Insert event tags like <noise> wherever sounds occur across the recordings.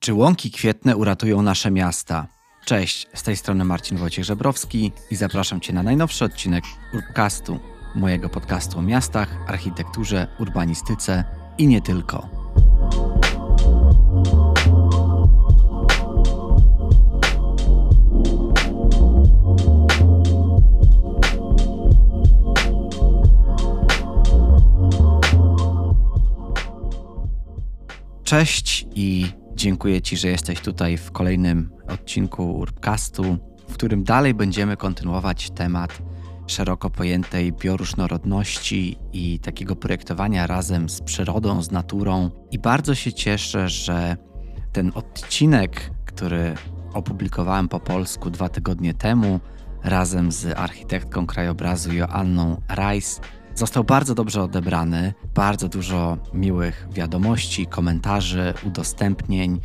Czy łąki kwietne uratują nasze miasta? Cześć, z tej strony Marcin Wojciech Żebrowski i zapraszam Cię na najnowszy odcinek Urbcastu, mojego podcastu o miastach, architekturze, urbanistyce i nie tylko. Cześć i dziękuję Ci, że jesteś tutaj w kolejnym odcinku Urbcastu, w którym dalej będziemy kontynuować temat szeroko pojętej bioróżnorodności i takiego projektowania razem z przyrodą, z naturą. I bardzo się cieszę, że ten odcinek, który opublikowałem po polsku dwa tygodnie temu, razem z architektką krajobrazu Joanną Rice, Został bardzo dobrze odebrany, bardzo dużo miłych wiadomości, komentarzy, udostępnień,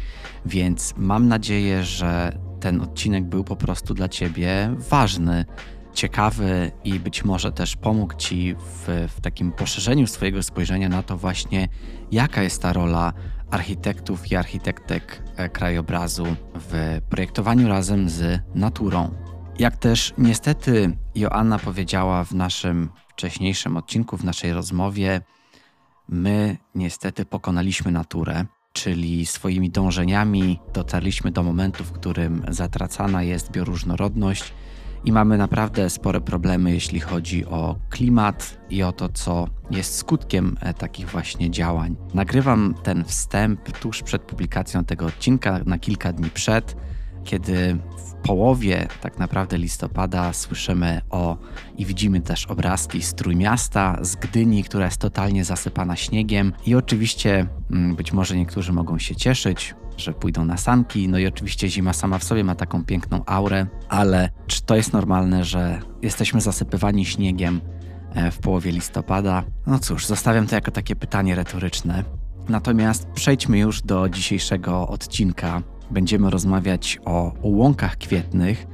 więc mam nadzieję, że ten odcinek był po prostu dla Ciebie ważny, ciekawy i być może też pomógł Ci w, w takim poszerzeniu swojego spojrzenia na to właśnie, jaka jest ta rola architektów i architektek e, krajobrazu w projektowaniu razem z naturą. Jak też niestety Joanna powiedziała w naszym wcześniejszym odcinku, w naszej rozmowie, my niestety pokonaliśmy naturę, czyli swoimi dążeniami dotarliśmy do momentu, w którym zatracana jest bioróżnorodność i mamy naprawdę spore problemy, jeśli chodzi o klimat i o to, co jest skutkiem e, takich właśnie działań. Nagrywam ten wstęp tuż przed publikacją tego odcinka, na kilka dni przed kiedy w połowie tak naprawdę listopada słyszymy o i widzimy też obrazki z Trójmiasta, z Gdyni, która jest totalnie zasypana śniegiem i oczywiście mm, być może niektórzy mogą się cieszyć, że pójdą na sanki, no i oczywiście zima sama w sobie ma taką piękną aurę, ale czy to jest normalne, że jesteśmy zasypywani śniegiem e, w połowie listopada? No cóż, zostawiam to jako takie pytanie retoryczne. Natomiast przejdźmy już do dzisiejszego odcinka będziemy rozmawiać o, łąkach kwietnych,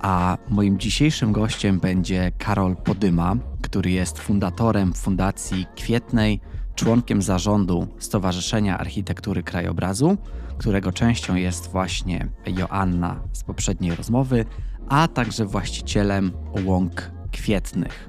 a moim dzisiejszym gościem będzie Karol Podyma, który jest fundatorem Fundacji Kwietnej, członkiem zarządu Stowarzyszenia Architektury Krajobrazu, którego częścią jest właśnie Joanna z poprzedniej rozmowy, a także właścicielem Łąk Kwietnych.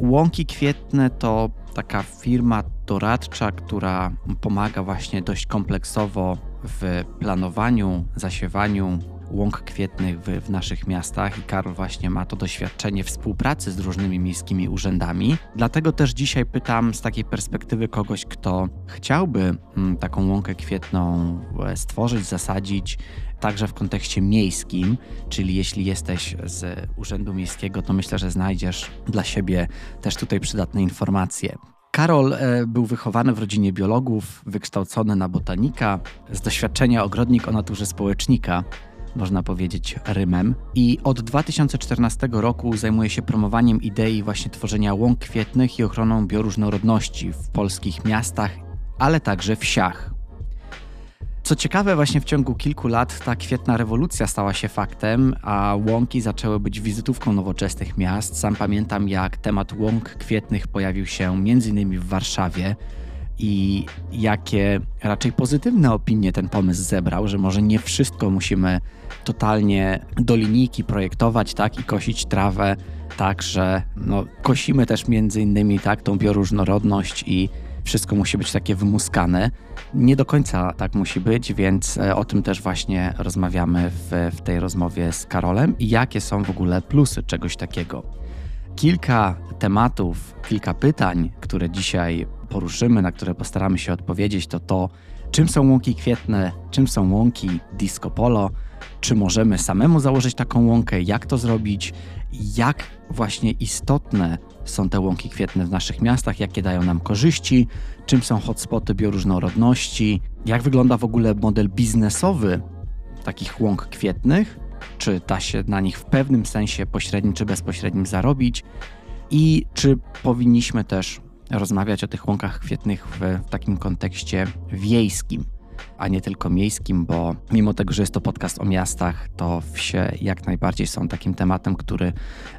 Łąki Kwietne to taka firma doradcza, która pomaga właśnie dość kompleksowo w planowaniu, zasiewaniu łąk kwietnych w, w, naszych miastach i Karol właśnie ma to doświadczenie współpracy z różnymi miejskimi urzędami. Dlatego też dzisiaj pytam z takiej perspektywy kogoś, kto chciałby mm, taką łąkę kwietną e, stworzyć, zasadzić, także w kontekście miejskim, czyli jeśli jesteś z Urzędu Miejskiego, to myślę, że znajdziesz dla siebie też tutaj przydatne informacje. Karol e, był wychowany w rodzinie biologów, wykształcony na botanika, z doświadczenia ogrodnik o naturze społecznika, można powiedzieć rymem. I od 2014 roku zajmuje się promowaniem idei właśnie tworzenia łąk kwietnych i ochroną bioróżnorodności w polskich miastach, ale także wsiach. Co ciekawe, właśnie w ciągu kilku lat ta kwietna rewolucja stała się faktem, a łąki zaczęły być wizytówką nowoczesnych miast. Sam pamiętam, jak temat łąk kwietnych pojawił się m.in. w Warszawie i jakie raczej pozytywne opinie ten pomysł zebrał, że może nie wszystko musimy totalnie do linijki projektować, tak, i kosić trawę, tak, że no, kosimy też między innymi tak, tą bioróżnorodność i wszystko musi być takie wymuskane. Nie do końca tak musi być, więc e, o tym też właśnie rozmawiamy w, w tej rozmowie z Karolem i jakie są w ogóle plusy czegoś takiego. Kilka tematów, kilka pytań, które dzisiaj poruszymy, na które postaramy się odpowiedzieć, to to, czym są łąki kwietne, czym są łąki disco polo, czy możemy samemu założyć taką łąkę, jak to zrobić, jak właśnie istotne są te łąki kwietne w naszych miastach, jakie dają nam korzyści, czym są hotspoty bioróżnorodności, jak wygląda w ogóle model biznesowy takich łąk kwietnych, czy da się na nich w pewnym sensie pośrednim czy bezpośrednim zarobić i czy powinniśmy też rozmawiać o tych łąkach kwietnych w, takim kontekście wiejskim a nie tylko miejskim, bo mimo tego, że jest to podcast o miastach, to wsie jak najbardziej są takim tematem, który,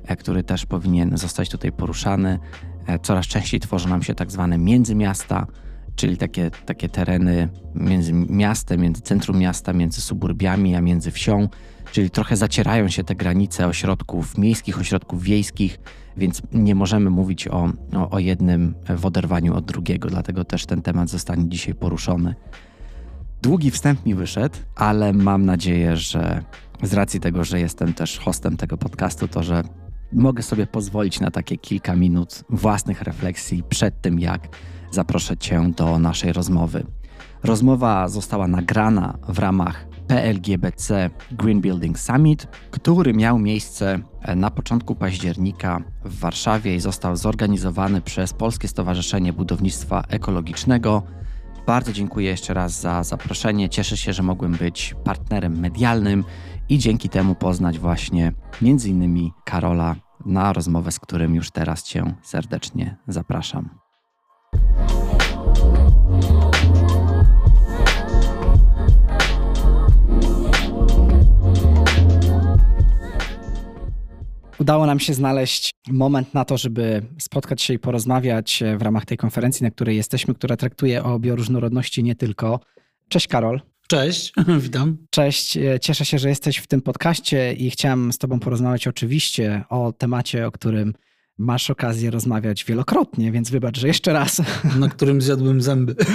e, który też powinien zostać tutaj poruszany. E, coraz częściej tworzą nam się tak zwane międzymiasta czyli takie, takie tereny między miastem, między centrum miasta, między suburbiami, a między wsią, czyli trochę zacierają się te granice ośrodków miejskich, ośrodków wiejskich, więc nie możemy mówić o, o, o jednym w oderwaniu od drugiego, dlatego też ten temat zostanie dzisiaj poruszony. Długi wstęp mi wyszedł, ale mam nadzieję, że z racji tego, że jestem też hostem tego podcastu, to że mogę sobie pozwolić na takie kilka minut własnych refleksji przed tym, jak zaproszę Cię do naszej rozmowy. Rozmowa została nagrana w ramach PLGBC Green Building Summit, który miał miejsce na początku października w Warszawie i został zorganizowany przez Polskie Stowarzyszenie Budownictwa Ekologicznego. Bardzo dziękuję jeszcze raz za zaproszenie. Cieszę się, że mogłem być partnerem medialnym i dzięki temu poznać właśnie między innymi Karola na rozmowę, z którym już teraz Cię serdecznie zapraszam. Udało nam się znaleźć moment na to, żeby spotkać się i porozmawiać w ramach tej konferencji, na której jesteśmy, która traktuje o bioróżnorodności nie tylko. Cześć Karol. Cześć, <laughs> witam. Cześć, cieszę się, że jesteś w tym podcaście i chciałem z Tobą porozmawiać oczywiście o temacie, o którym masz okazję rozmawiać wielokrotnie, więc wybacz, że jeszcze raz. <laughs> Na którym zjadłem zęby. <laughs>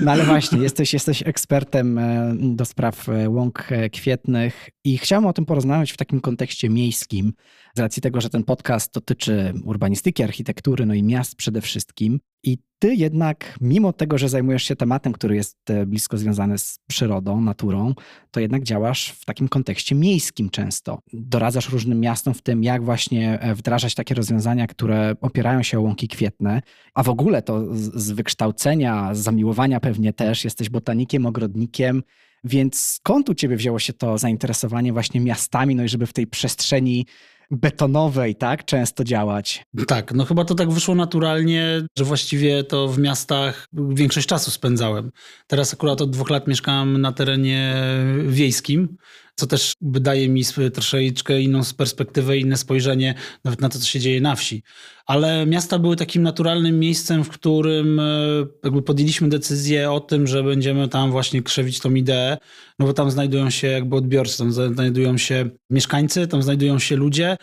No ale właśnie, jesteś, jesteś ekspertem e, do spraw e, łąk e, kwietnych i chciałem o tym porozmawiać w takim kontekście miejskim, z racji tego, że ten podcast dotyczy urbanistyki, architektury, no i miast przede wszystkim. I ty jednak, mimo tego, że zajmujesz się tematem, który jest blisko związany z przyrodą, naturą, to jednak działasz w takim kontekście miejskim często. Doradzasz różnym miastom w tym, jak właśnie wdrażać takie rozwiązania, które opierają się o łąki kwietne, a w ogóle to z wykształcenia, z zamiłowania pewnie też, jesteś botanikiem, ogrodnikiem, więc skąd u ciebie wzięło się to zainteresowanie właśnie miastami, no i żeby w tej przestrzeni betonowej, tak, często działać. Tak, no chyba to tak wyszło naturalnie, że właściwie to w miastach większość czasu spędzałem. Teraz akurat od dwóch lat mieszkam na terenie wiejskim, co też daje mi troszeczkę inną perspektywę, inne spojrzenie nawet na to, co się dzieje na wsi. Ale miasta były takim naturalnym miejscem, w którym e, jakby podjęliśmy decyzję o tym, że będziemy tam właśnie krzewić tą ideę, no bo tam znajdują się jakby odbiorcy, tam znajdują się mieszkańcy, tam znajdują się ludzie,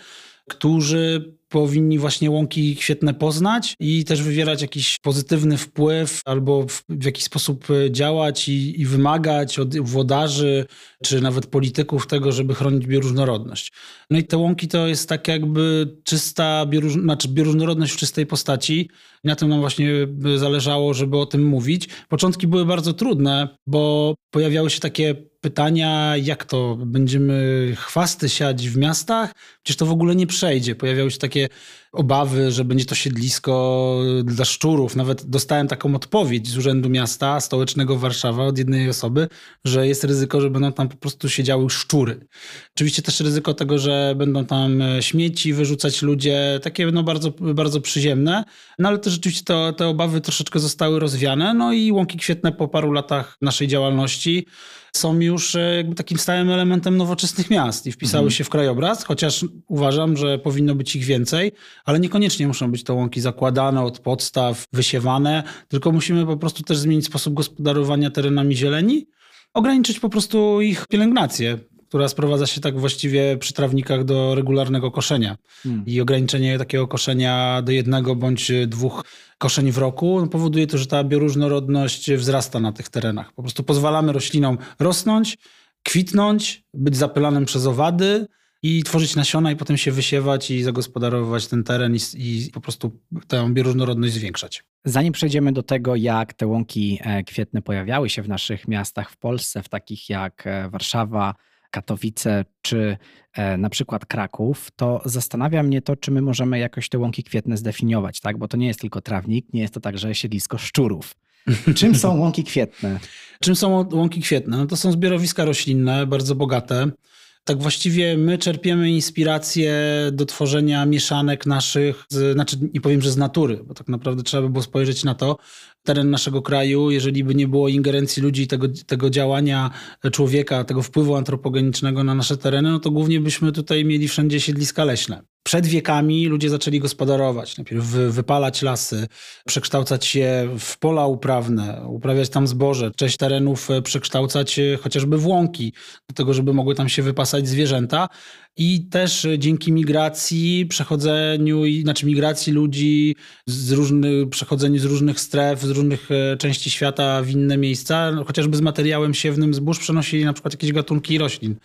którzy powinni właśnie łąki świetne poznać i też wywierać jakiś pozytywny wpływ albo w, w jakiś sposób e, działać i, i, wymagać od włodarzy czy nawet polityków tego, żeby chronić bioróżnorodność. No i te łąki to jest tak jakby czysta bioróż, znaczy bioróżnorodność w czystej postaci. Na tym nam właśnie zależało, żeby o tym mówić. Początki były bardzo trudne, bo pojawiały się takie pytania, jak to będziemy chwasty siać w miastach? Przecież to w ogóle nie przejdzie. Pojawiały się takie obawy, że będzie to siedlisko dla szczurów. Nawet dostałem taką odpowiedź z Urzędu Miasta Stołecznego Warszawa od jednej osoby, że jest ryzyko, że będą tam po prostu siedziały szczury. Oczywiście też ryzyko tego, że będą tam śmieci wyrzucać ludzie, takie no bardzo, bardzo przyziemne, no ale też rzeczywiście to, te obawy troszeczkę zostały rozwiane. No i łąki kwietne po paru latach naszej działalności są już e, jakby takim stałym elementem nowoczesnych miast i wpisały mhm. się w krajobraz, chociaż uważam, że powinno być ich więcej, ale niekoniecznie muszą być to łąki zakładane od podstaw, wysiewane, tylko musimy po prostu też zmienić sposób gospodarowania terenami zieleni, ograniczyć po prostu ich pielęgnację która sprowadza się tak właściwie przy trawnikach do regularnego koszenia. Hmm. I ograniczenie takiego koszenia do jednego bądź dwóch koszeń w roku no powoduje to, że ta bioróżnorodność wzrasta na tych terenach. Po prostu pozwalamy roślinom rosnąć, kwitnąć, być zapylanym przez owady i tworzyć nasiona i potem się wysiewać i zagospodarowywać ten teren i, i po prostu tę bioróżnorodność zwiększać. Zanim przejdziemy do tego, jak te łąki e, kwietne pojawiały się w naszych miastach w Polsce, w takich jak e, Warszawa, Katowice czy e, na przykład Kraków, to zastanawia mnie to, czy my możemy jakoś te łąki kwietne zdefiniować, tak? Bo to nie jest tylko trawnik, nie jest to także siedlisko szczurów. <laughs> Czym są łąki kwietne? Czym są łąki kwietne? No to są zbiorowiska roślinne, bardzo bogate. Tak właściwie my czerpiemy inspirację do tworzenia mieszanek naszych, z, znaczy nie powiem, że z natury, bo tak naprawdę trzeba by było spojrzeć na to, teren naszego kraju, jeżeli by nie było ingerencji ludzi, tego, tego działania człowieka, tego wpływu antropogenicznego na nasze tereny, no to głównie byśmy tutaj mieli wszędzie siedliska leśne. Przed wiekami ludzie zaczęli gospodarować. Najpierw wypalać lasy, przekształcać je w pola uprawne, uprawiać tam zboże, część terenów e, przekształcać e, chociażby w łąki, do tego, żeby mogły tam się wypasać zwierzęta. I też dzięki migracji, przechodzeniu, znaczy migracji ludzi, z różnych, przechodzeniu z różnych stref, z różnych e, części świata w inne miejsca, no, chociażby z materiałem siewnym zbóż przenosili na przykład jakieś gatunki roślin,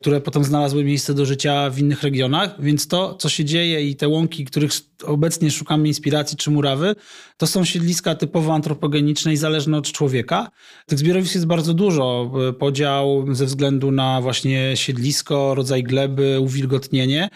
które potem znalazły miejsce do życia w innych regionach. Więc to, co się dzieje i te łąki, których obecnie szukamy inspiracji czy murawy, to są siedliska typowo antropogeniczne i zależne od człowieka. Tych zbiorowisk jest bardzo dużo. E, podział ze względu na właśnie siedlisko, rodzaj gleby, uwilgotnienie.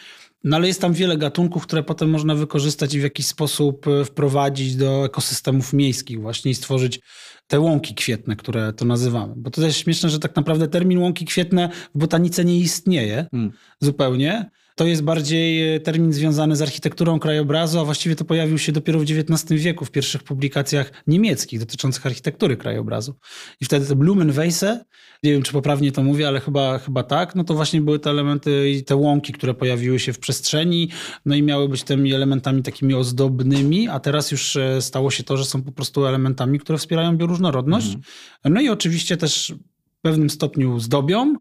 No ale jest tam wiele gatunków, które potem można wykorzystać i w jakiś sposób e, wprowadzić do ekosystemów miejskich właśnie i stworzyć te łąki kwietne, które to nazywamy. Bo to też śmieszne, że tak naprawdę termin łąki kwietne w botanice nie istnieje hmm. zupełnie to jest bardziej e, termin związany z architekturą krajobrazu, a właściwie to pojawił się dopiero w XIX wieku w pierwszych publikacjach niemieckich dotyczących architektury krajobrazu. I wtedy te Blumenweisse, nie wiem czy poprawnie to mówię, ale chyba, chyba tak, no to właśnie były te elementy i te łąki, które pojawiły się w przestrzeni, no i miały być tymi elementami takimi ozdobnymi, a teraz już e, stało się to, że są po prostu elementami, które wspierają bioróżnorodność. Mhm. No i oczywiście też w pewnym stopniu zdobią,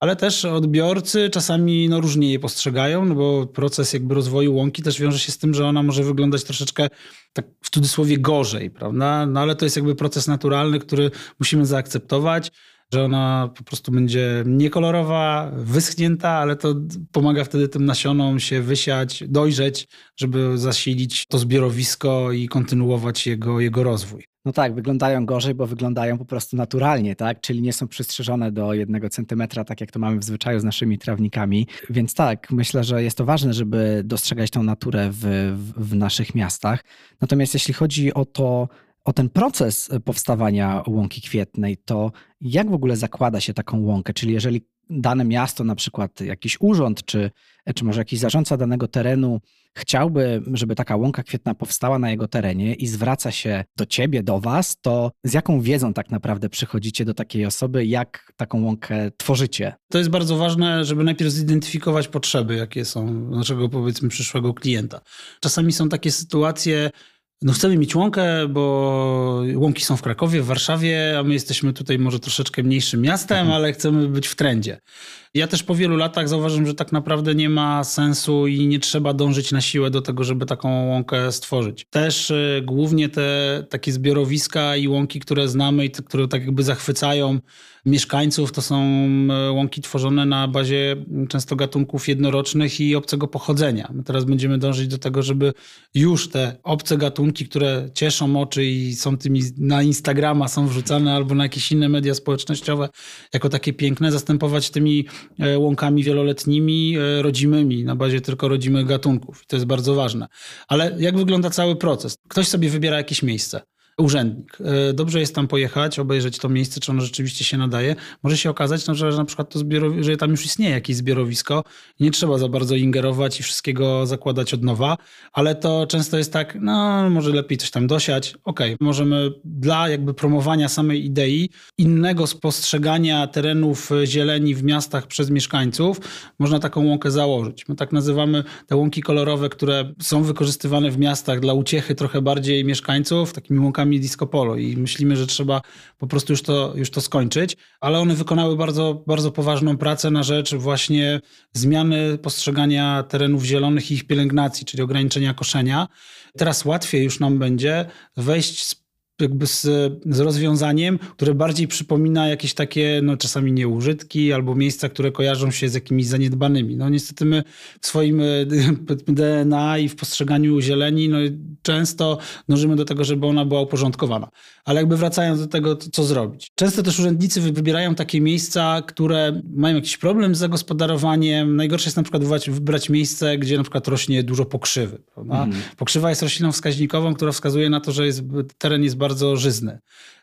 ale też odbiorcy czasami no, różnie je postrzegają, no bo proces jakby rozwoju łąki też wiąże się z tym, że ona może wyglądać troszeczkę tak w cudzysłowie gorzej, prawda? No ale to jest jakby proces naturalny, który musimy zaakceptować że ona po prostu będzie niekolorowa, wyschnięta, ale to pomaga wtedy tym nasionom się wysiać, dojrzeć, żeby zasilić to zbiorowisko i kontynuować jego, jego rozwój. No tak, wyglądają gorzej, bo wyglądają po prostu naturalnie, tak? Czyli nie są przystrzyżone do jednego centymetra, tak jak to mamy w zwyczaju z naszymi trawnikami. Więc tak, myślę, że jest to ważne, żeby dostrzegać tą naturę w, w, w naszych miastach. Natomiast jeśli chodzi o to, o ten proces powstawania łąki kwietnej, to jak w ogóle zakłada się taką łąkę? Czyli jeżeli dane miasto, na przykład jakiś urząd, czy, czy może jakiś zarządca danego terenu chciałby, żeby taka łąka kwietna powstała na jego terenie i zwraca się do ciebie, do was, to z jaką wiedzą tak naprawdę przychodzicie do takiej osoby, jak taką łąkę tworzycie? To jest bardzo ważne, żeby najpierw zidentyfikować potrzeby, jakie są naszego powiedzmy przyszłego klienta. Czasami są takie sytuacje, no chcemy mieć łąkę, bo łąki są w Krakowie, w Warszawie, a my jesteśmy tutaj może troszeczkę mniejszym miastem, mhm. ale chcemy być w trendzie. Ja też po wielu latach zauważyłem, że tak naprawdę nie ma sensu i nie trzeba dążyć na siłę do tego, żeby taką łąkę stworzyć. Też y, głównie te takie zbiorowiska i łąki, które znamy i te, które tak jakby zachwycają mieszkańców, to są y, łąki tworzone na bazie często gatunków jednorocznych i obcego pochodzenia. My teraz będziemy dążyć do tego, żeby już te obce gatunki, które cieszą oczy i są tymi na Instagrama, są wrzucane albo na jakieś inne media społecznościowe jako takie piękne, zastępować tymi E, łąkami wieloletnimi, e, rodzimymi, na bazie tylko rodzimych gatunków. I to jest bardzo ważne. Ale jak wygląda cały proces? Ktoś sobie wybiera jakieś miejsce urzędnik. E, dobrze jest tam pojechać, obejrzeć to miejsce, czy ono rzeczywiście się nadaje. Może się okazać, no, że na przykład to że tam już istnieje jakieś zbiorowisko nie trzeba za bardzo ingerować i wszystkiego zakładać od nowa, ale to często jest tak, no może lepiej coś tam dosiać. Okej, okay, możemy dla jakby promowania samej idei, innego spostrzegania terenów zieleni w miastach przez mieszkańców, można taką łąkę założyć. My tak nazywamy te łąki kolorowe, które są wykorzystywane w miastach dla uciechy trochę bardziej mieszkańców, takimi łąkami zawodnikami disco polo i myślimy, że trzeba po prostu już to, już to skończyć, ale one wykonały bardzo, bardzo poważną pracę na rzecz właśnie zmiany postrzegania terenów zielonych i ich pielęgnacji, czyli ograniczenia koszenia. Teraz łatwiej już nam będzie wejść z jakby z, z rozwiązaniem, które bardziej przypomina jakieś takie, no czasami nieużytki albo miejsca, które kojarzą się z jakimiś zaniedbanymi. No niestety my w swoim <laughs> DNA i w postrzeganiu zieleni, no często dążymy do tego, żeby ona była uporządkowana. Ale jakby wracając do tego, co zrobić. Często też urzędnicy wybierają takie miejsca, które mają jakiś problem z zagospodarowaniem. Najgorsze jest na przykład wybrać, wybrać miejsce, gdzie na przykład rośnie dużo pokrzywy. Mm. Pokrzywa jest rośliną wskaźnikową, która wskazuje na to, że jest, teren jest bardzo bardzo żyzny.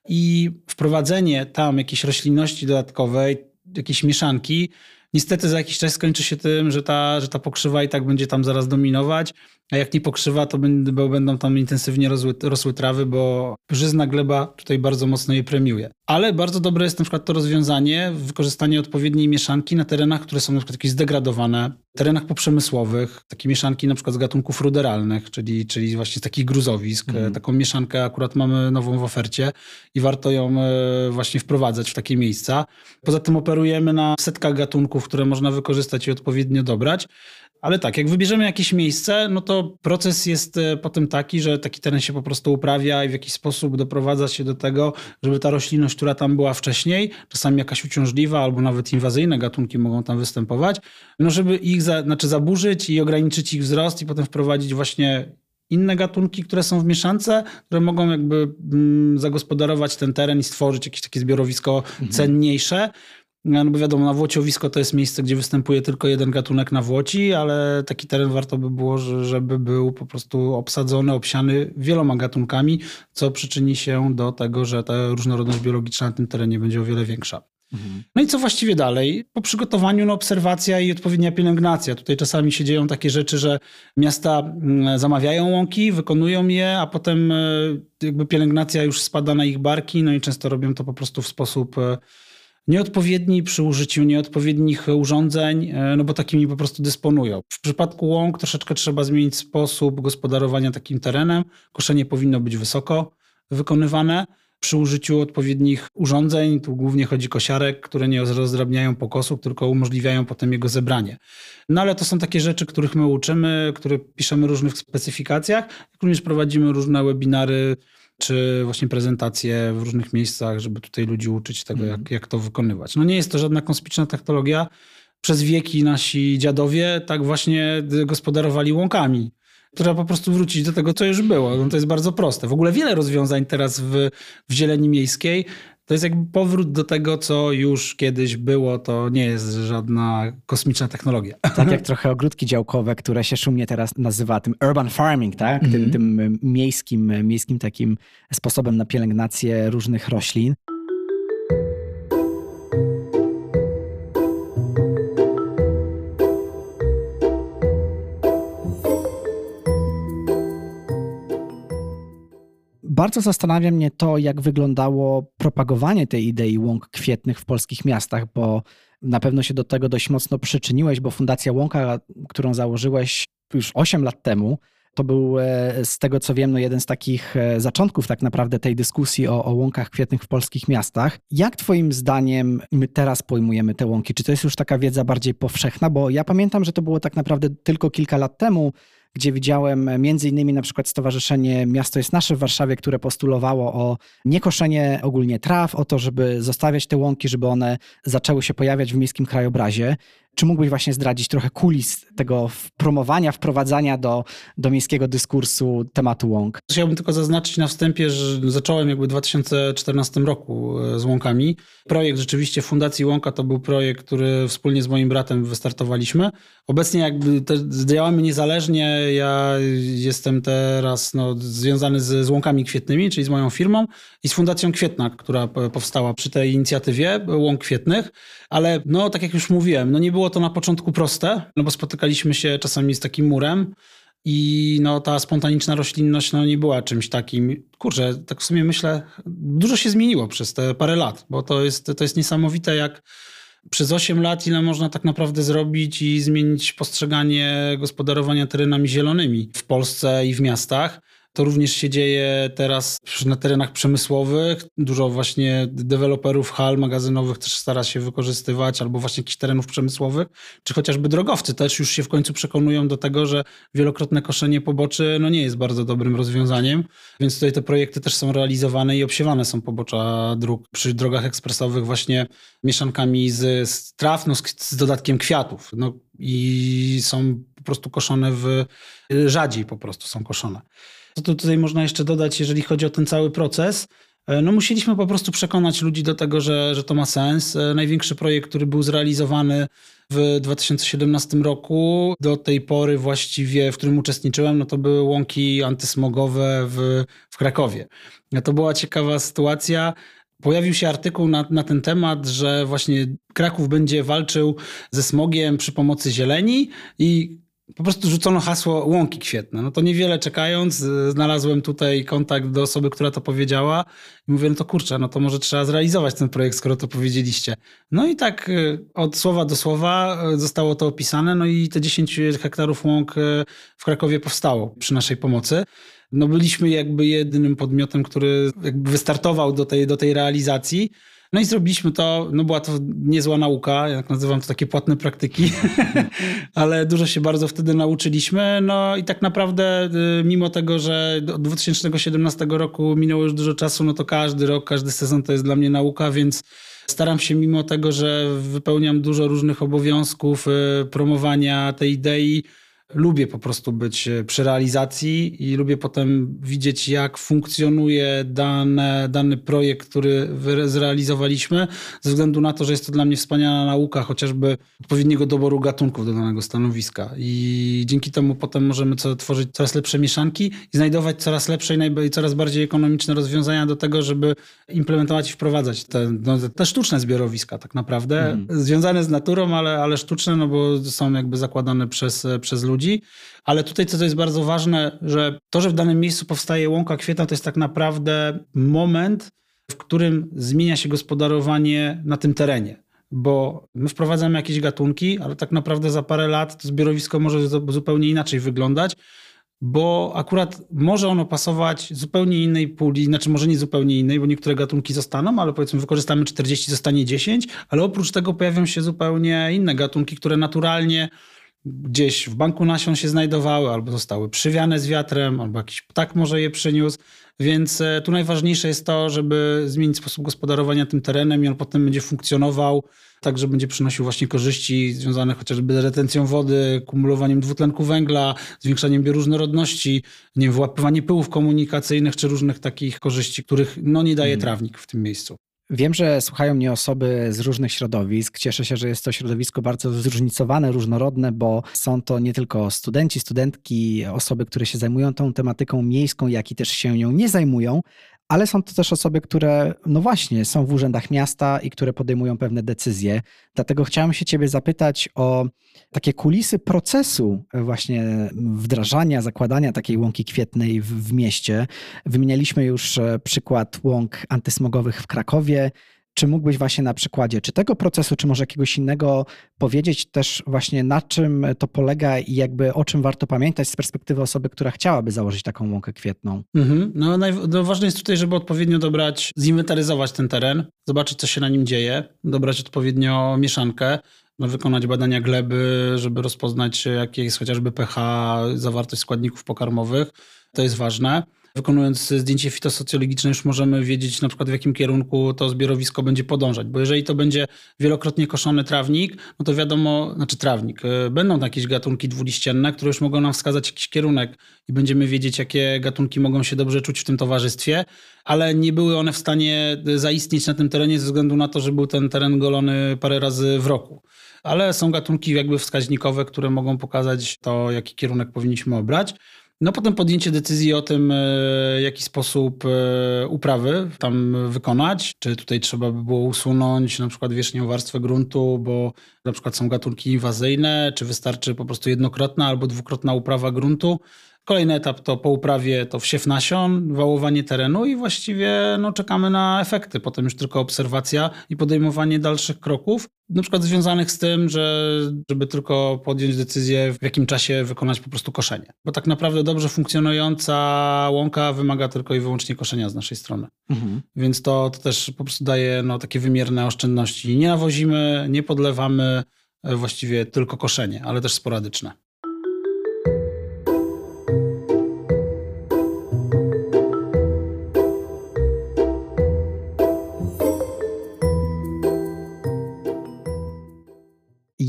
I wprowadzenie tam jakiejś roślinności dodatkowej, jakiejś mieszanki, niestety za jakiś czas skończy się tym, że ta, że ta pokrzywa i tak będzie tam zaraz dominować, a jak nie pokrzywa, to będą, tam intensywnie rosły, rosły trawy, bo żyzna gleba tutaj bardzo mocno je premiuje. Ale bardzo dobre jest na przykład to rozwiązanie, wykorzystanie odpowiedniej mieszanki na terenach, które są na przykład jakieś zdegradowane, terenach poprzemysłowych, takie mieszanki na przykład z gatunków ruderalnych, czyli, czyli właśnie z takich gruzowisk. Mm. Taką mieszankę akurat mamy nową w ofercie i warto ją e, właśnie wprowadzać w takie miejsca. Poza tym operujemy na setkach gatunków, które można wykorzystać i odpowiednio dobrać. Ale tak, jak wybierzemy jakieś miejsce, no to proces jest e, potem taki, że taki teren się po prostu uprawia i w jakiś sposób doprowadza się do tego, żeby ta roślinność, która tam była wcześniej, czasami jakaś uciążliwa albo nawet inwazyjne gatunki mogą tam występować, no żeby ich za, znaczy zaburzyć i ograniczyć ich wzrost i potem wprowadzić właśnie inne gatunki, które są w mieszance, które mogą jakby mm, zagospodarować ten teren i stworzyć jakieś takie zbiorowisko mhm. cenniejsze. No bo wiadomo, na Włociowisko to jest miejsce, gdzie występuje tylko jeden gatunek na Włoci, ale taki teren warto by było, żeby był po prostu obsadzony, obsiany wieloma gatunkami, co przyczyni się do tego, że ta różnorodność biologiczna na tym terenie będzie o wiele większa. Mhm. No i co właściwie dalej? Po przygotowaniu no, obserwacja i odpowiednia pielęgnacja. Tutaj czasami się dzieją takie rzeczy, że miasta mm, zamawiają łąki, wykonują je, a potem e, jakby pielęgnacja już spada na ich barki, no i często robią to po prostu w sposób e, nieodpowiedni przy użyciu nieodpowiednich urządzeń, e, no bo takimi po prostu dysponują. W przypadku łąk troszeczkę trzeba zmienić sposób gospodarowania takim terenem. Koszenie powinno być wysoko wykonywane przy użyciu odpowiednich urządzeń. Tu głównie chodzi kosiarek, które nie rozdrabniają pokosu, tylko umożliwiają potem jego zebranie. No ale to są takie rzeczy, których my uczymy, które piszemy w różnych specyfikacjach, jak również prowadzimy różne webinary czy właśnie prezentacje w różnych miejscach, żeby tutaj ludzi uczyć tego, jak, jak to wykonywać. No nie jest to żadna kosmiczna technologia. Przez wieki nasi dziadowie tak właśnie gospodarowali łąkami. Trzeba po prostu wrócić do tego, co już było. No to jest bardzo proste. W ogóle wiele rozwiązań teraz w, w zieleni miejskiej to jest jakby powrót do tego, co już kiedyś było, to nie jest żadna kosmiczna technologia. Tak jak <laughs> trochę ogródki działkowe, które się szumnie teraz nazywa tym urban farming, tak? Mm -hmm. tym, tym miejskim, miejskim takim sposobem na pielęgnację różnych roślin. Bardzo zastanawia mnie to, jak wyglądało propagowanie tej idei łąk kwietnych w polskich miastach, bo na pewno się do tego dość mocno przyczyniłeś, bo Fundacja Łąka, którą założyłeś już 8 lat temu, to był e, z tego co wiem, no jeden z takich e, zaczątków tak naprawdę tej dyskusji o, o łąkach kwietnych w polskich miastach. Jak twoim zdaniem my teraz pojmujemy te łąki? Czy to jest już taka wiedza bardziej powszechna? Bo ja pamiętam, że to było tak naprawdę tylko kilka lat temu, gdzie widziałem między innymi na przykład Stowarzyszenie Miasto jest Nasze w Warszawie, które postulowało o niekoszenie ogólnie traw, o to, żeby zostawiać te łąki, żeby one zaczęły się pojawiać w miejskim krajobrazie. Czy mógłbyś właśnie zdradzić trochę kulis tego promowania, wprowadzania do, do miejskiego dyskursu tematu łąk? Chciałbym tylko zaznaczyć na wstępie, że zacząłem jakby w 2014 roku e, z łąkami. Projekt rzeczywiście Fundacji Łąka to był projekt, który wspólnie z moim bratem wystartowaliśmy. Obecnie jakby działamy niezależnie. Ja jestem teraz no, związany z, z Łąkami Kwietnymi, czyli z moją firmą i z Fundacją Kwietna, która powstała przy tej inicjatywie Łąk Kwietnych. Ale no, tak jak już mówiłem, no nie było było to na początku proste, no bo spotykaliśmy się czasami z takim murem i no, ta spontaniczna roślinność no, nie była czymś takim. Kurczę, tak w sumie myślę, dużo się zmieniło przez te parę lat, bo to jest, to jest niesamowite, jak przez 8 lat, ile można tak naprawdę zrobić i zmienić postrzeganie gospodarowania terenami zielonymi w Polsce i w miastach. To również się dzieje teraz na terenach przemysłowych. Dużo właśnie deweloperów hal magazynowych też stara się wykorzystywać, albo właśnie jakichś terenów przemysłowych, czy chociażby drogowcy też już się w końcu przekonują do tego, że wielokrotne koszenie poboczy no nie jest bardzo dobrym rozwiązaniem. Więc tutaj te projekty też są realizowane i obsiewane są pobocza dróg przy drogach ekspresowych właśnie mieszankami z, z traw, no z, z dodatkiem kwiatów. No i są po prostu koszone w rzadziej po prostu są koszone. Co tu tutaj można jeszcze dodać, jeżeli chodzi o ten cały proces? E, no musieliśmy po prostu przekonać ludzi do tego, że, że to ma sens. E, największy projekt, który był zrealizowany w 2017 roku, do tej pory właściwie, w którym uczestniczyłem, no to były łąki antysmogowe w, w Krakowie. No to była ciekawa sytuacja. Pojawił się artykuł na, na ten temat, że właśnie Kraków będzie walczył ze smogiem przy pomocy zieleni i po prostu rzucono hasło łąki kwietne. No to niewiele czekając, znalazłem tutaj kontakt do osoby, która to powiedziała i mówię, no to kurczę, no to może trzeba zrealizować ten projekt, skoro to powiedzieliście. No i tak od słowa do słowa zostało to opisane, no i te 10 hektarów łąk w Krakowie powstało przy naszej pomocy no byliśmy jakby jedynym podmiotem, który jakby wystartował do tej, do tej realizacji. No i zrobiliśmy to, no była to niezła nauka, jak nazywam to takie płatne praktyki, <laughs> ale dużo się bardzo wtedy nauczyliśmy. No i tak naprawdę y, mimo tego, że od 2017 roku minęło już dużo czasu, no to każdy rok, każdy sezon to jest dla mnie nauka, więc staram się mimo tego, że wypełniam dużo różnych obowiązków y, promowania tej idei, lubię po prostu być e, przy realizacji i lubię potem widzieć, jak funkcjonuje dane, dany projekt, który zrealizowaliśmy, ze względu na to, że jest to dla mnie wspaniała nauka, chociażby odpowiedniego doboru gatunków do danego stanowiska. I dzięki temu potem możemy tworzyć coraz lepsze mieszanki i znajdować coraz lepsze i coraz bardziej ekonomiczne rozwiązania do tego, żeby implementować i wprowadzać te, no, te sztuczne zbiorowiska tak naprawdę, mm. związane z naturą, ale, ale sztuczne, no bo są jakby zakładane przez, przez ludzi ludzi, ale tutaj co to jest bardzo ważne, że to, że w danym miejscu powstaje łąka kwietna, to jest tak naprawdę moment, w którym zmienia się gospodarowanie na tym terenie. Bo my wprowadzamy jakieś gatunki, ale tak naprawdę za parę lat to zbiorowisko może zupełnie inaczej wyglądać, bo akurat może ono pasować zupełnie innej puli, znaczy może nie zupełnie innej, bo niektóre gatunki zostaną, ale powiedzmy wykorzystamy 40, zostanie 10, ale oprócz tego pojawią się zupełnie inne gatunki, które naturalnie gdzieś w banku nasion się znajdowały, albo zostały przywiane z wiatrem, albo jakiś ptak może je przyniósł. Więc e, tu najważniejsze jest to, żeby zmienić sposób gospodarowania tym terenem i on potem będzie funkcjonował tak, że będzie przynosił właśnie korzyści związane chociażby z retencją wody, kumulowaniem dwutlenku węgla, zwiększaniem bioróżnorodności, nie wiem, wyłapywanie pyłów komunikacyjnych czy różnych takich korzyści, których no nie daje hmm. trawnik w tym miejscu. Wiem, że słuchają mnie osoby z różnych środowisk. Cieszę się, że jest to środowisko bardzo zróżnicowane, różnorodne, bo są to nie tylko studenci, studentki, osoby, które się zajmują tą tematyką miejską, jak i też się nią nie zajmują, ale są to też osoby, które, no właśnie, są w urzędach miasta i które podejmują pewne decyzje. Dlatego chciałem się Ciebie zapytać o takie kulisy procesu właśnie wdrażania, zakładania takiej łąki kwietnej w, w mieście. Wymienialiśmy już e, przykład łąk antysmogowych w Krakowie. Czy mógłbyś właśnie na przykładzie, czy tego procesu, czy może jakiegoś innego powiedzieć też właśnie na czym to polega i jakby o czym warto pamiętać z perspektywy osoby, która chciałaby założyć taką łąkę kwietną? Mhm. No, no ważne jest tutaj, żeby odpowiednio dobrać, zinwentaryzować ten teren, zobaczyć co się na nim dzieje, dobrać odpowiednio mieszankę, no, wykonać badania gleby, żeby rozpoznać jakie jest chociażby pH, zawartość składników pokarmowych. To jest ważne. Wykonując zdjęcie fitosocjologiczne już możemy wiedzieć na przykład w jakim kierunku to zbiorowisko będzie podążać, bo jeżeli to będzie wielokrotnie koszony trawnik, no to wiadomo, znaczy trawnik, y, będą jakieś gatunki dwuliścienne, które już mogą nam wskazać jakiś kierunek i będziemy wiedzieć jakie gatunki mogą się dobrze czuć w tym towarzystwie, ale nie były one w stanie zaistnieć na tym terenie ze względu na to, że był ten teren golony parę razy w roku ale są gatunki jakby wskaźnikowe, które mogą pokazać to, jaki kierunek powinniśmy obrać. No potem podjęcie decyzji o tym, e, jaki sposób e, uprawy tam wykonać. Czy tutaj trzeba by było usunąć na przykład wierzchnią warstwę gruntu, bo na przykład są gatunki inwazyjne, czy wystarczy po prostu jednokrotna albo dwukrotna uprawa gruntu. Kolejny etap to po uprawie to wsiew nasion, wałowanie terenu i właściwie no, czekamy na efekty. Potem już tylko obserwacja i podejmowanie dalszych kroków, na przykład związanych z tym, że żeby tylko podjąć decyzję, w jakim czasie wykonać po prostu koszenie. Bo tak naprawdę dobrze funkcjonująca łąka wymaga tylko i wyłącznie koszenia z naszej strony. Mhm. Więc to, to też po prostu daje no, takie wymierne oszczędności. Nie nawozimy, nie podlewamy, właściwie tylko koszenie, ale też sporadyczne.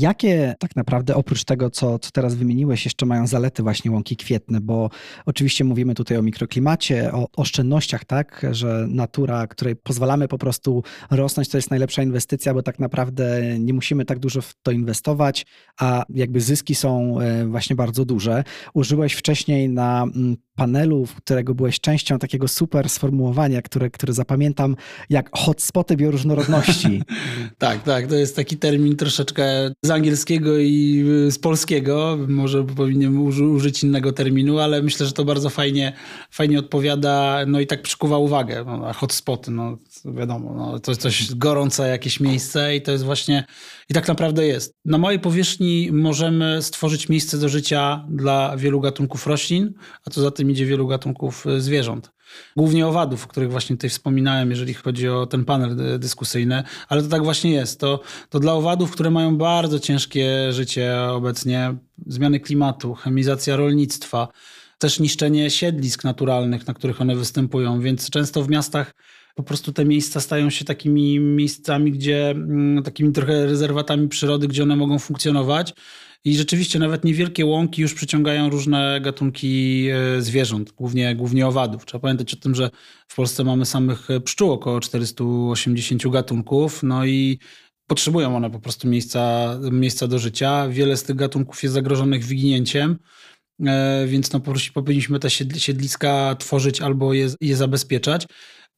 Jakie tak naprawdę oprócz tego, co, co teraz wymieniłeś, jeszcze mają zalety właśnie łąki kwietne? Bo oczywiście mówimy tutaj o mikroklimacie, o oszczędnościach, tak, że natura, której pozwalamy po prostu rosnąć, to jest najlepsza inwestycja, bo tak naprawdę nie musimy tak dużo w to inwestować, a jakby zyski są e, właśnie bardzo duże. Użyłeś wcześniej na mm, panelu, którego byłeś częścią takiego super sformułowania, które, które zapamiętam jak hotspoty bioróżnorodności. <laughs> tak, tak, to jest taki termin troszeczkę z angielskiego i z polskiego. Może powinienem użyć innego terminu, ale myślę, że to bardzo fajnie, fajnie odpowiada, no i tak przykuwa uwagę. No, hotspoty, no wiadomo, no, to jest coś gorące jakieś miejsce i to jest właśnie, i tak naprawdę jest. Na mojej powierzchni możemy stworzyć miejsce do życia dla wielu gatunków roślin, a co za tym idzie wielu gatunków y, zwierząt. Głównie owadów, o których właśnie tutaj wspominałem, jeżeli chodzi o ten panel dyskusyjny, ale to tak właśnie jest. To, to dla owadów, które mają bardzo ciężkie życie obecnie, zmiany klimatu, chemizacja rolnictwa, też niszczenie siedlisk naturalnych, na których one występują, więc często w miastach po prostu te miejsca stają się takimi miejscami, gdzie mm, takimi trochę rezerwatami przyrody, gdzie one mogą funkcjonować. I rzeczywiście nawet niewielkie łąki już przyciągają różne gatunki e, zwierząt, głównie, głównie owadów. Trzeba pamiętać o tym, że w Polsce mamy samych pszczół około 480 gatunków, no i potrzebują one po prostu miejsca, miejsca do życia. Wiele z tych gatunków jest zagrożonych wyginięciem. E, więc no, powinniśmy te siedliska tworzyć albo je, je zabezpieczać.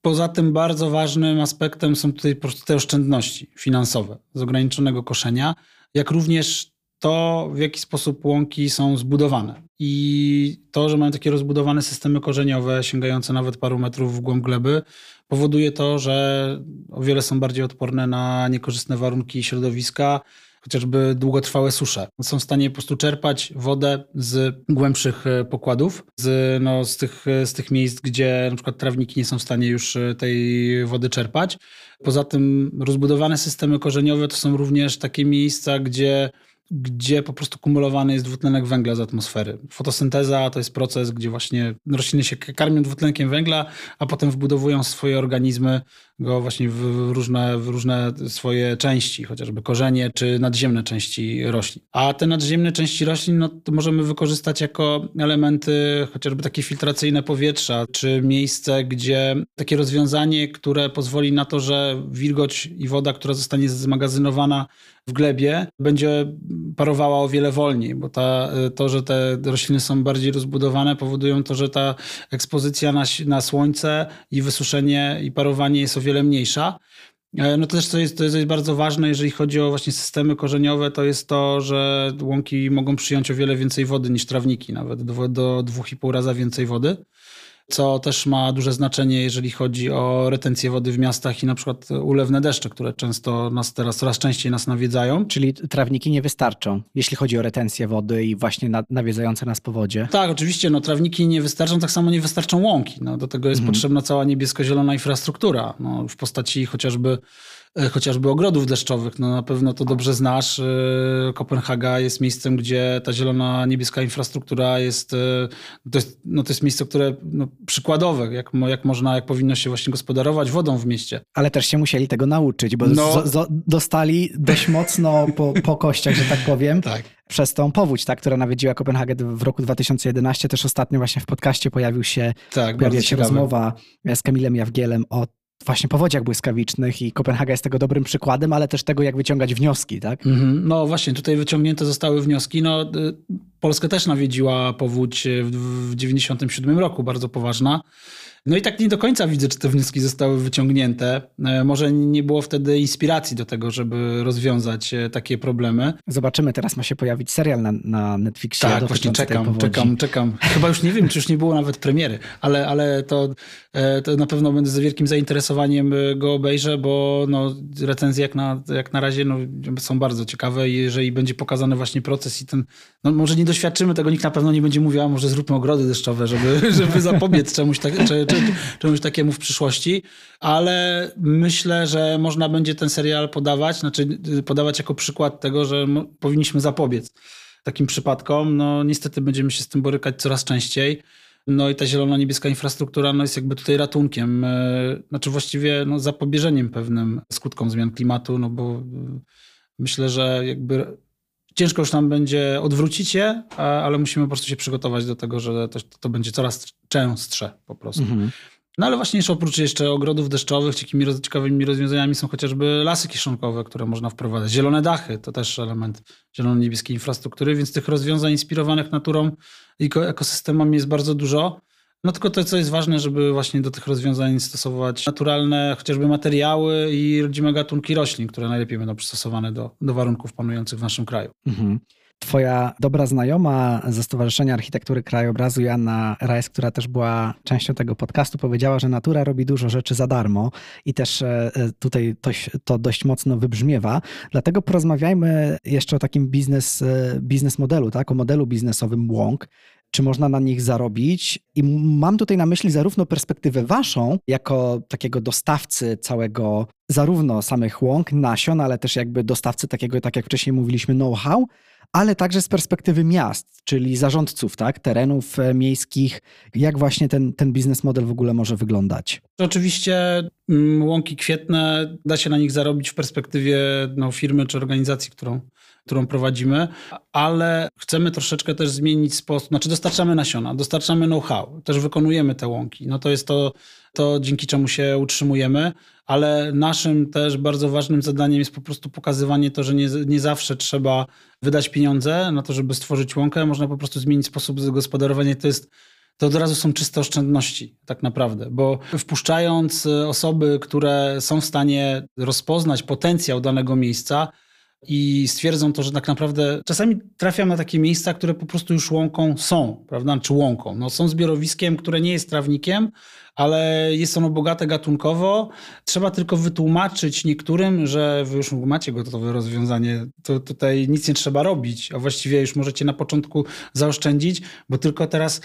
Poza tym bardzo ważnym aspektem są tutaj po prostu te oszczędności finansowe z ograniczonego koszenia, jak również to, w jaki sposób łąki są zbudowane. I to, że mają takie rozbudowane systemy korzeniowe, sięgające nawet paru metrów w głąb gleby, powoduje to, że o wiele są bardziej odporne na niekorzystne warunki środowiska, chociażby długotrwałe susze. Są w stanie po prostu czerpać wodę z głębszych e, pokładów, z, no, z, tych, e, z tych miejsc, gdzie na przykład trawniki nie są w stanie już e, tej wody czerpać. Poza tym rozbudowane systemy korzeniowe to są również takie miejsca, gdzie gdzie po prostu kumulowany jest dwutlenek węgla z atmosfery. Fotosynteza to jest proces, gdzie właśnie rośliny się karmią dwutlenkiem węgla, a potem wbudowują swoje organizmy go właśnie w różne, w różne swoje części, chociażby korzenie czy nadziemne części roślin. A te nadziemne części roślin no, możemy wykorzystać jako elementy chociażby takie filtracyjne powietrza, czy miejsce, gdzie takie rozwiązanie, które pozwoli na to, że wilgoć i woda, która zostanie zmagazynowana w glebie, będzie parowała o wiele wolniej, bo ta, to, że te rośliny są bardziej rozbudowane, powodują to, że ta ekspozycja na, na słońce i wysuszenie i parowanie jest o wiele mniejsza. E, no to też to jest, to jest bardzo ważne, jeżeli chodzi o właśnie systemy korzeniowe, to jest to, że łąki mogą przyjąć o wiele więcej wody niż trawniki, nawet do, do 2,5 raza więcej wody co też ma duże znaczenie, jeżeli chodzi o retencję wody w miastach i na przykład ulewne deszcze, które często nas teraz coraz częściej nas nawiedzają. Czyli trawniki nie wystarczą, jeśli chodzi o retencję wody i właśnie nawiedzające nas powodzie. Tak, oczywiście, no, trawniki nie wystarczą, tak samo nie wystarczą łąki. No, do tego jest mhm. potrzebna cała niebiesko-zielona infrastruktura, no, w postaci chociażby chociażby ogrodów deszczowych. No na pewno to dobrze znasz. E, Kopenhaga jest miejscem, gdzie ta zielona, niebieska infrastruktura jest, e, to jest, no to jest miejsce, które no, przykładowe, jak, jak można, jak powinno się właśnie gospodarować wodą w mieście. Ale też się musieli tego nauczyć, bo no. z, z, dostali dość mocno po, po kościach, że tak powiem. tak przez tą powódź, tak, która nawiedziła Kopenhagę w roku 2011. Też ostatnio właśnie w podcaście pojawił się, tak, pojawiła się rozmowa z Kamilem Jawgielem o właśnie powodziach błyskawicznych i Kopenhaga jest tego dobrym przykładem, ale też tego, jak wyciągać wnioski, tak? Mhm. No właśnie, tutaj wyciągnięte zostały wnioski. No, y, Polskę też nawiedziła powódź w 1997 roku, bardzo poważna. No i tak nie do końca widzę, czy te wnioski zostały wyciągnięte. E, może nie było wtedy inspiracji do tego, żeby rozwiązać e, takie problemy. Zobaczymy, teraz ma się pojawić serial na, na Netflixie. Tak, właśnie czekam, czekam, czekam. Chyba już nie wiem, czy już nie było nawet premiery, ale, ale to, e, to na pewno będę z wielkim zainteresowaniem go obejrzę, bo no, recenzje jak na, jak na razie no, są bardzo ciekawe i jeżeli będzie pokazany właśnie proces i ten, no może nie doświadczymy tego, nikt na pewno nie będzie mówił, a może zróbmy ogrody deszczowe, żeby, żeby zapobiec czemuś, tak, czy, czy, czemuś takiemu w przyszłości, ale myślę, że można będzie ten serial podawać, znaczy podawać jako przykład tego, że powinniśmy zapobiec takim przypadkom. No niestety będziemy się z tym borykać coraz częściej. No i ta zielona-niebieska infrastruktura no, jest jakby tutaj ratunkiem, e, znaczy właściwie no, zapobieżeniem pewnym skutkom zmian klimatu, no bo e, myślę, że jakby ciężko już nam będzie odwrócić je, ale musimy po prostu się przygotować do tego, że to, to będzie coraz częstsze po prostu. Mhm. No ale właśnie jeszcze oprócz jeszcze ogrodów deszczowych, takimi ciekawymi rozwiązaniami są chociażby lasy kiszonkowe, które można wprowadzać. Zielone dachy to też element zielono-niebieskiej infrastruktury, więc tych rozwiązań inspirowanych naturą i ekosystemami jest bardzo dużo. No tylko to, co jest ważne, żeby właśnie do tych rozwiązań stosować naturalne chociażby materiały i rodzime gatunki roślin, które najlepiej będą przystosowane do, do warunków panujących w naszym kraju. Mhm. Twoja dobra znajoma ze Stowarzyszenia Architektury Krajobrazu, Joanna Rajs, która też była częścią tego podcastu, powiedziała, że natura robi dużo rzeczy za darmo i też e, e, tutaj to, to dość mocno wybrzmiewa. Dlatego porozmawiajmy jeszcze o takim biznes, e, biznes modelu, tak? o modelu biznesowym łąk czy można na nich zarobić. I mam tutaj na myśli zarówno perspektywę waszą, jako takiego dostawcy całego, zarówno samych łąk, nasion, ale też jakby dostawcy takiego, tak jak wcześniej mówiliśmy, know-how, ale także z perspektywy miast, czyli zarządców tak, terenów e, miejskich, jak właśnie ten, ten biznes model w ogóle może wyglądać? Oczywiście mm, łąki kwietne, da się na nich zarobić w perspektywie no, firmy czy organizacji, którą, którą prowadzimy, ale chcemy troszeczkę też zmienić sposób, znaczy dostarczamy nasiona, dostarczamy know-how, też wykonujemy te łąki. No to jest to, to dzięki czemu się utrzymujemy, ale naszym też bardzo ważnym zadaniem jest po prostu pokazywanie to, że nie, nie zawsze trzeba wydać pieniądze na to, żeby stworzyć łąkę, można po prostu zmienić sposób gospodarowania. To jest to od razu są czyste oszczędności, tak naprawdę, bo wpuszczając osoby, które są w stanie rozpoznać potencjał danego miejsca, i stwierdzą to, że tak naprawdę czasami trafiam na takie miejsca, które po prostu już łąką są, prawda, czy łąką. No, są zbiorowiskiem, które nie jest trawnikiem, ale jest ono bogate gatunkowo. Trzeba tylko wytłumaczyć niektórym, że wy już macie gotowe rozwiązanie, to tutaj nic nie trzeba robić, a właściwie już możecie na początku zaoszczędzić, bo tylko teraz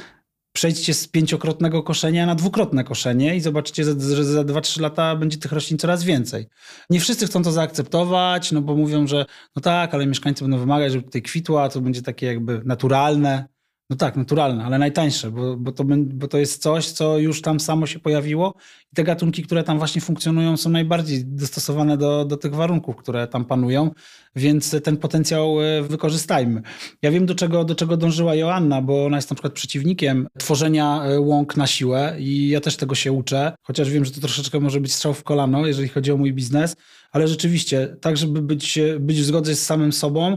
przejdźcie z pięciokrotnego koszenia na dwukrotne koszenie i zobaczycie, że za 2-3 lata będzie tych roślin coraz więcej. Nie wszyscy chcą to zaakceptować, no bo mówią, że no tak, ale mieszkańcy będą wymagać, żeby tutaj kwitła, to będzie takie jakby naturalne. No tak, naturalne, ale najtańsze, bo, bo, to, bo to jest coś, co już tam samo się pojawiło i te gatunki, które tam właśnie funkcjonują, są najbardziej dostosowane do, do tych warunków, które tam panują, więc ten potencjał e, wykorzystajmy. Ja wiem, do czego, do czego dążyła Joanna, bo ona jest na przykład przeciwnikiem tworzenia e, łąk na siłę i ja też tego się uczę, chociaż wiem, że to troszeczkę może być strzał w kolano, jeżeli chodzi o mój biznes, ale rzeczywiście, tak żeby być, być w zgodzie z samym sobą,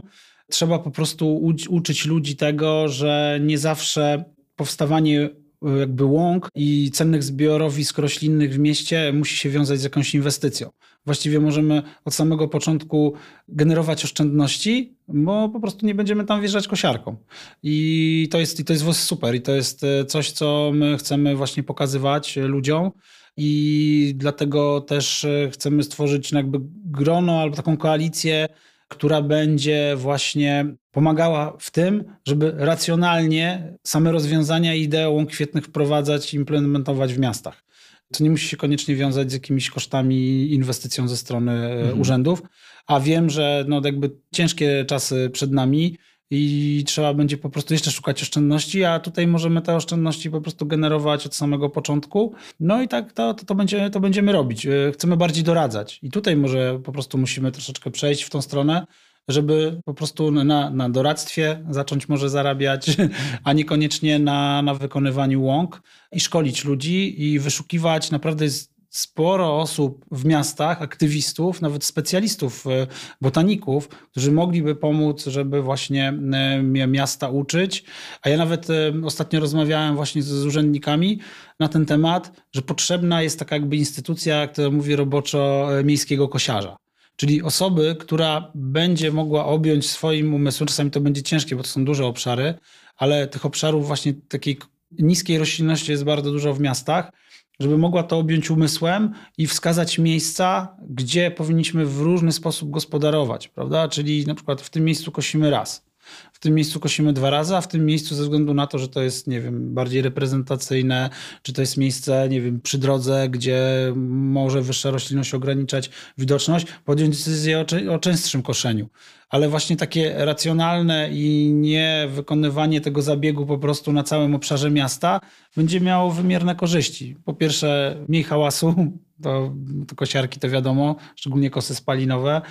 Trzeba po prostu uczyć ludzi tego, że nie zawsze powstawanie e, jakby łąk i cennych zbiorowisk roślinnych w mieście musi się wiązać z jakąś inwestycją. Właściwie możemy od samego początku generować oszczędności, bo po prostu nie będziemy tam wjeżdżać kosiarką. I to jest, i to jest super. I to jest e, coś, co my chcemy właśnie pokazywać ludziom. I dlatego też chcemy stworzyć jakby grono albo taką koalicję która będzie właśnie pomagała w tym, żeby racjonalnie same rozwiązania i idee łąk kwietnych wprowadzać i implementować w miastach. To nie musi się koniecznie wiązać z jakimiś kosztami inwestycją ze strony e, mhm. urzędów, a wiem, że no jakby ciężkie czasy przed nami i trzeba będzie po prostu jeszcze szukać oszczędności, a tutaj możemy te oszczędności po prostu generować od samego początku. No i tak to, to, to, będzie, to będziemy robić. E, chcemy bardziej doradzać i tutaj może po prostu musimy troszeczkę przejść w tą stronę, żeby po prostu na, na doradztwie zacząć może zarabiać, <laughs> a niekoniecznie na, na wykonywaniu łąk i szkolić ludzi i wyszukiwać naprawdę jest sporo osób w miastach, aktywistów, nawet specjalistów, e, botaników, którzy mogliby pomóc, żeby właśnie e, miasta uczyć. A ja nawet e, ostatnio rozmawiałem właśnie z urzędnikami na ten temat, że potrzebna jest taka jakby instytucja, która mówi roboczo miejskiego kosiarza. Czyli osoby, która będzie mogła objąć swoim umysłem, czasami to będzie ciężkie, bo to są duże obszary, ale tych obszarów właśnie takiej niskiej roślinności jest bardzo dużo w miastach, żeby mogła to objąć umysłem i wskazać miejsca, gdzie powinniśmy w różny sposób gospodarować, prawda? Czyli na przykład w tym miejscu kosimy raz. W tym miejscu kosimy dwa razy, a w tym miejscu ze względu na to, że to jest, nie wiem, bardziej reprezentacyjne, czy to jest miejsce, nie wiem, przy drodze, gdzie może wyższa roślinność ograniczać widoczność, podjąć decyzję o, o częstszym koszeniu. Ale właśnie takie racjonalne i nie wykonywanie tego zabiegu po prostu na całym obszarze miasta będzie miało wymierne korzyści. Po pierwsze, mniej hałasu, to, to kosiarki to wiadomo, szczególnie kosy spalinowe,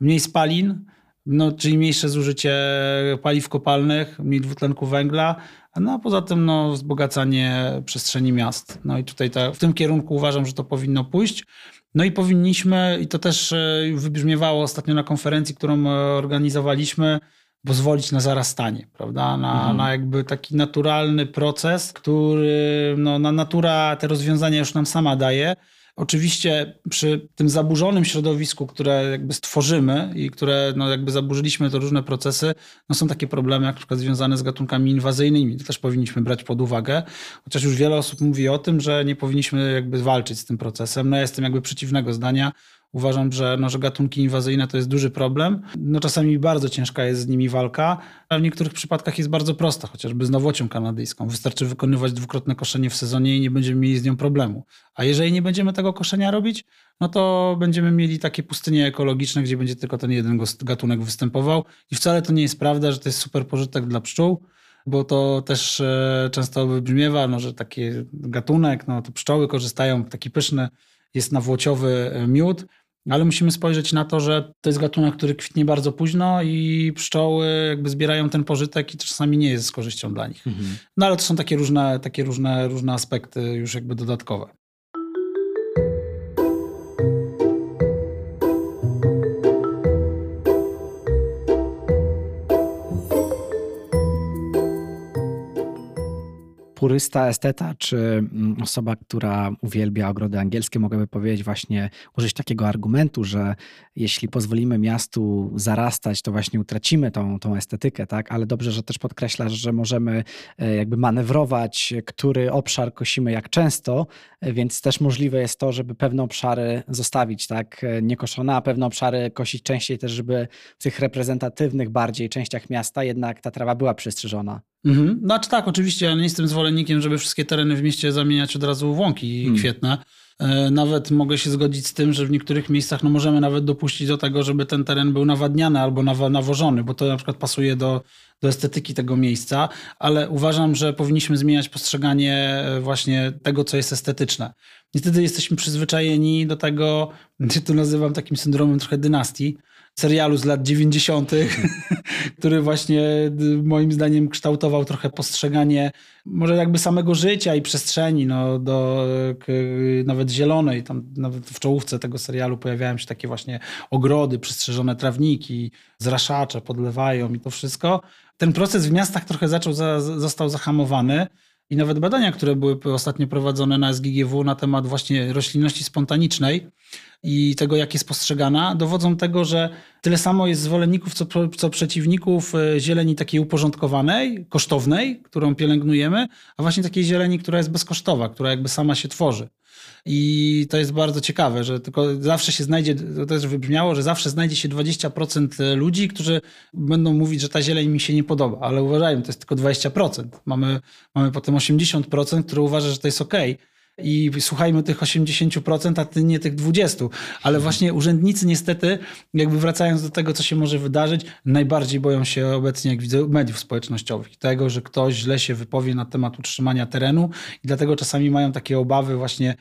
mniej spalin, no, czyli mniejsze zużycie paliw kopalnych, mniej dwutlenku węgla, no a poza tym no, wzbogacanie przestrzeni miast. No i tutaj ta, w tym kierunku uważam, że to powinno pójść. No i powinniśmy, i to też e, wybrzmiewało ostatnio na konferencji, którą e, organizowaliśmy, pozwolić na zarastanie, prawda? Na, Mhm. na jakby taki naturalny proces, który no, na natura te rozwiązania już nam sama daje. Oczywiście przy tym zaburzonym środowisku, które jakby stworzymy i które no jakby zaburzyliśmy to różne procesy, no są takie problemy jak na przykład związane z gatunkami inwazyjnymi. To też powinniśmy brać pod uwagę, chociaż już wiele osób mówi o tym, że nie powinniśmy jakby walczyć z tym procesem. No ja jestem jakby przeciwnego zdania. Uważam, że, no, że gatunki inwazyjne to jest duży problem. No, czasami bardzo ciężka jest z nimi walka, w niektórych przypadkach jest bardzo prosta, chociażby z nowocią kanadyjską. Wystarczy wykonywać dwukrotne koszenie w sezonie i nie będziemy mieli z nią problemu. A jeżeli nie będziemy tego koszenia robić, no to będziemy mieli takie pustynie ekologiczne, gdzie będzie tylko ten jeden gatunek występował. I wcale to nie jest prawda, że to jest super pożytek dla pszczół, bo to też e, często wybrzmiewa, no, że taki gatunek, no to pszczoły korzystają, taki pyszny jest nawłociowy e, miód, ale musimy spojrzeć na to, że to jest gatunek, który kwitnie bardzo późno i pszczoły jakby zbierają ten pożytek i czasami nie jest z korzyścią dla nich. No ale to są takie różne, takie różne, różne aspekty już jakby dodatkowe. Purysta, esteta, czy mm, osoba, która uwielbia ogrody angielskie, mogłaby powiedzieć właśnie, użyć takiego argumentu, że jeśli pozwolimy miastu zarastać, to właśnie utracimy tą, tą estetykę, tak? Ale dobrze, że też podkreślasz, że możemy e, jakby manewrować, który obszar kosimy jak często, e, więc też możliwe jest to, żeby pewne obszary zostawić, tak? E, Niekoszone, a pewne obszary kosić częściej też, żeby w tych reprezentatywnych bardziej częściach miasta jednak ta trawa była przystrzyżona. Mhm. Znaczy tak, oczywiście ja nie jestem zwolennikiem, żeby wszystkie tereny w mieście zamieniać od razu w łąki Hmm. kwietne. E, Nawet mogę się zgodzić z tym, że w niektórych miejscach no, możemy nawet dopuścić do tego, żeby ten teren był nawadniany albo nawożony, bo to na przykład pasuje do, do estetyki tego miejsca, ale uważam, że powinniśmy zmieniać postrzeganie e, właśnie tego, co jest estetyczne. Niestety jesteśmy przyzwyczajeni do tego, <laughs> ja to nazywam takim syndromem trochę dynastii, serialu z lat 90., <laughs> który właśnie moim zdaniem kształtował trochę postrzeganie może jakby samego życia i przestrzeni, no, do nawet zielonej. Tam nawet w czołówce tego serialu pojawiają się takie właśnie ogrody, przystrzyżone trawniki, zraszacze podlewają i to wszystko. Ten proces w miastach trochę zaczął, za, został zahamowany. I nawet badania, które były ostatnio prowadzone na SGGW na temat właśnie roślinności spontanicznej i tego, jak jest postrzegana, dowodzą tego, że tyle samo jest zwolenników, co, co przeciwników e, zieleni takiej uporządkowanej, kosztownej, którą pielęgnujemy, a właśnie takiej zieleni, która jest bezkosztowa, która jakby sama się tworzy. I to jest bardzo ciekawe, że tylko zawsze się znajdzie, to też wybrzmiało, że zawsze znajdzie się 20% ludzi, którzy będą mówić, że ta zieleń mi się nie podoba, ale uważajmy, to jest tylko 20%. Mamy, mamy potem 80%, które uważa, że to jest ok. I słuchajmy tych 80%, a ty nie tych 20%. Ale właśnie urzędnicy niestety, jakby wracając do tego, co się może wydarzyć, najbardziej boją się obecnie, jak widzę, mediów społecznościowych. Tego, że ktoś źle się wypowie na temat utrzymania terenu i dlatego czasami mają takie obawy właśnie,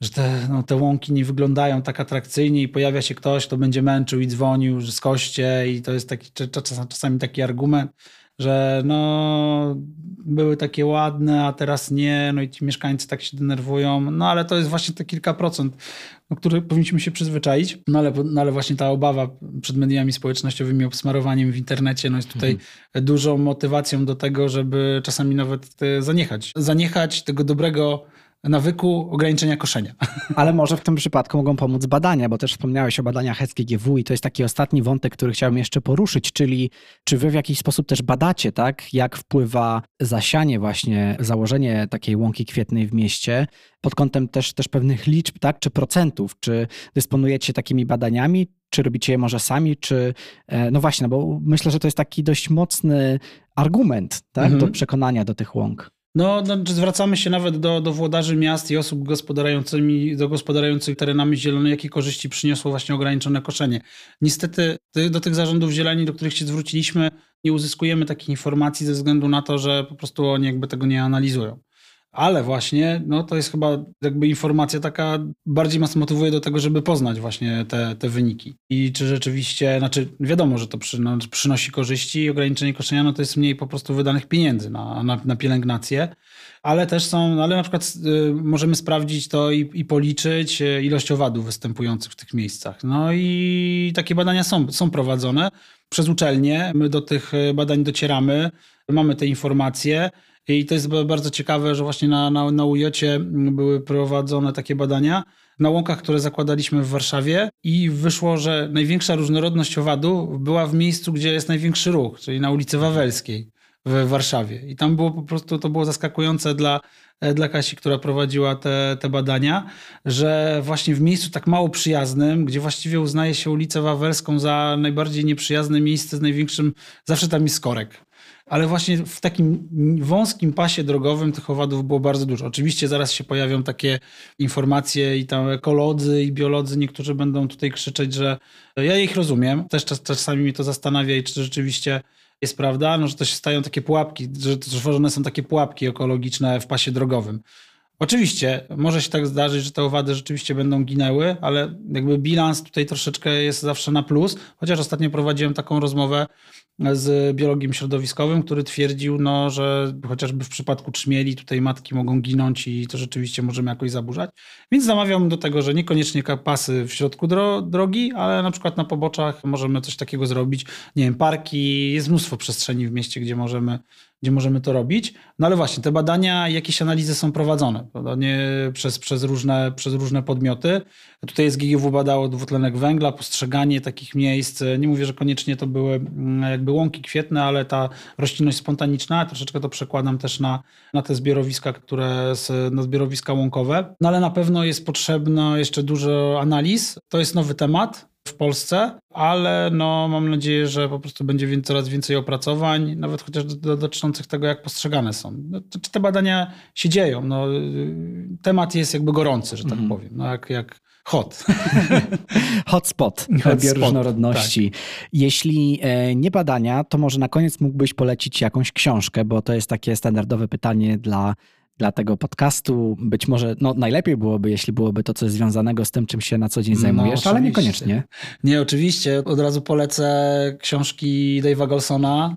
że te, no, te łąki nie wyglądają tak atrakcyjnie i pojawia się ktoś, kto będzie męczył i dzwonił, że skoście i to jest taki, czasami taki argument, że no były takie ładne, a teraz nie, no i ci mieszkańcy tak się denerwują, no ale to jest właśnie te kilka procent, do których powinniśmy się przyzwyczaić, no ale, no ale właśnie ta obawa przed mediami społecznościowymi, obsmarowaniem w internecie, no jest tutaj mhm. dużą motywacją do tego, żeby czasami nawet zaniechać, zaniechać tego dobrego nawyku ograniczenia koszenia. <laughs> Ale może w tym przypadku mogą pomóc badania, bo też wspomniałeś o badaniach SGGW i to jest taki ostatni wątek, który chciałbym jeszcze poruszyć, czyli czy wy w jakiś sposób też badacie, tak, jak wpływa zasianie właśnie, założenie takiej łąki kwietnej w mieście pod kątem też, też pewnych liczb, tak, czy procentów, czy dysponujecie takimi badaniami, czy robicie je może sami, czy no właśnie, no bo myślę, że to jest taki dość mocny argument, tak, mhm. do przekonania do tych łąk. No, no, zwracamy się nawet do, do włodarzy miast i osób gospodarującymi, do gospodarujących terenami zielonymi, jakie korzyści przyniosło właśnie ograniczone koszenie. Niestety do tych zarządów zieleni, do których się zwróciliśmy, nie uzyskujemy takich informacji ze względu na to, że po prostu oni jakby tego nie analizują. Ale właśnie, no to jest chyba jakby informacja taka, bardziej nas motywuje do tego, żeby poznać właśnie te, te wyniki. I czy rzeczywiście, znaczy wiadomo, że to przy, no, przynosi korzyści i ograniczenie koszenia, no to jest mniej po prostu wydanych pieniędzy na, na, na pielęgnację. Ale też są, no ale na przykład y, możemy sprawdzić to i, i policzyć ilość owadów występujących w tych miejscach. No i takie badania są, są prowadzone. przez uczelnie. My do tych badań docieramy, mamy te informacje. I to jest bardzo ciekawe, że właśnie na, na, na UJ były prowadzone takie badania na łąkach, które zakładaliśmy w Warszawie i wyszło, że największa różnorodność owadów była w miejscu, gdzie jest największy ruch, czyli na ulicy Wawelskiej w Warszawie. I tam było po prostu, to było zaskakujące dla, dla Kasi, która prowadziła te, te badania, że właśnie w miejscu tak mało przyjaznym, gdzie właściwie uznaje się ulicę Wawelską za najbardziej nieprzyjazne miejsce z największym, zawsze tam jest korek ale właśnie w takim wąskim pasie drogowym tych owadów było bardzo dużo. Oczywiście zaraz się pojawią takie informacje i tam ekolodzy i biolodzy, niektórzy będą tutaj krzyczeć, że ja ich rozumiem. Też czas, czasami mnie to zastanawia i czy rzeczywiście jest prawda, no, że to się stają takie pułapki, że tworzone są takie pułapki ekologiczne w pasie drogowym. Oczywiście, może się tak zdarzyć, że te owady rzeczywiście będą ginęły, ale jakby bilans tutaj troszeczkę jest zawsze na plus, chociaż ostatnio prowadziłem taką rozmowę z biologiem środowiskowym, który twierdził, no, że chociażby w przypadku trzmieli tutaj matki mogą ginąć i to rzeczywiście możemy jakoś zaburzać. Więc namawiam do tego, że niekoniecznie pasy w środku dro drogi, ale na przykład na poboczach możemy coś takiego zrobić. Nie wiem, parki, jest mnóstwo przestrzeni w mieście, gdzie możemy gdzie możemy to robić. No ale właśnie, te badania, jakieś analizy są prowadzone prawda? Nie przez, przez, różne, przez różne podmioty. Tutaj jest GGW badało dwutlenek węgla, postrzeganie takich miejsc. Nie mówię, że koniecznie to były mm, jakby łąki kwietne, ale ta roślinność spontaniczna, troszeczkę to przekładam też na, na te zbiorowiska, które, na zbiorowiska łąkowe. No ale na pewno jest potrzebno jeszcze dużo analiz. To jest nowy temat Polsce, ale no, mam nadzieję, że po prostu będzie coraz więcej opracowań, nawet chociaż dotyczących tego, jak postrzegane są. No, czy te badania się dzieją? No, temat jest jakby gorący, że tak mhm. powiem. No, jak, jak hot. <laughs> Hotspot bioróżnorodności. Tak. Jeśli e, nie badania, to może na koniec mógłbyś polecić jakąś książkę, bo to jest takie standardowe pytanie dla dla tego podcastu. Być może no, najlepiej byłoby, jeśli byłoby to coś związanego z tym, czym się na co dzień no, zajmujesz, no, ale niekoniecznie. Nie, oczywiście. Od razu polecę książki Dave'a Golsona.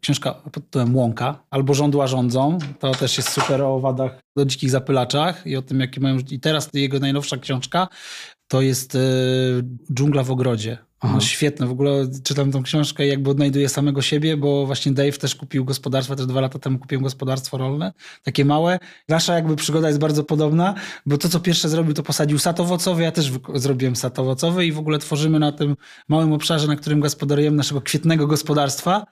Książka pod tytułem Łąka albo Żądła rządzą. To też jest super o owadach, o dzikich zapylaczach i o tym, jakie mają. I teraz jego najnowsza książka to jest y, Dżungla w ogrodzie. No, świetne, w ogóle czytam tą książkę i jakby odnajduję samego siebie, bo właśnie Dave też kupił gospodarstwo, też dwa lata temu kupiłem gospodarstwo rolne, takie małe. Nasza jakby przygoda jest bardzo podobna, bo to co pierwsze zrobił to posadził sad owocowy, ja też zrobiłem sad owocowy i w ogóle tworzymy na tym małym obszarze, na którym gospodarujemy naszego kwietnego gospodarstwa,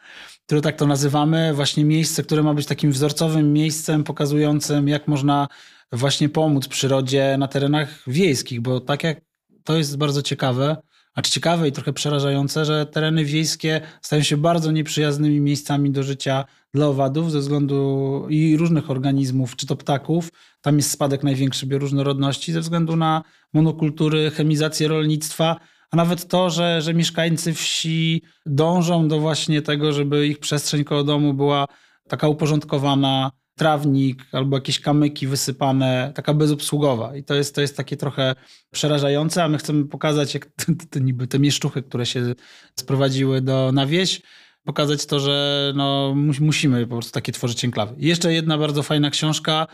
które tak to nazywamy, właśnie miejsce, które ma być takim wzorcowym miejscem pokazującym jak można właśnie pomóc przyrodzie na terenach wiejskich, bo tak jak to jest bardzo ciekawe, a czy ciekawe i trochę przerażające, że tereny wiejskie stają się bardzo nieprzyjaznymi miejscami do życia dla owadów ze względu i różnych organizmów, czy to ptaków. Tam jest spadek największy bioróżnorodności ze względu na monokultury, chemizację rolnictwa, a nawet to, że, że mieszkańcy wsi dążą do właśnie tego, żeby ich przestrzeń koło domu była taka uporządkowana, trawnik albo jakieś kamyki wysypane, taka bezobsługowa. I to jest, to jest takie trochę przerażające, a my chcemy pokazać, jak <laughs> te, te, niby te mieszczuchy, które się sprowadziły do, na wieś, pokazać to, że no, musimy po prostu takie tworzyć enklawy. I jeszcze jedna bardzo fajna książka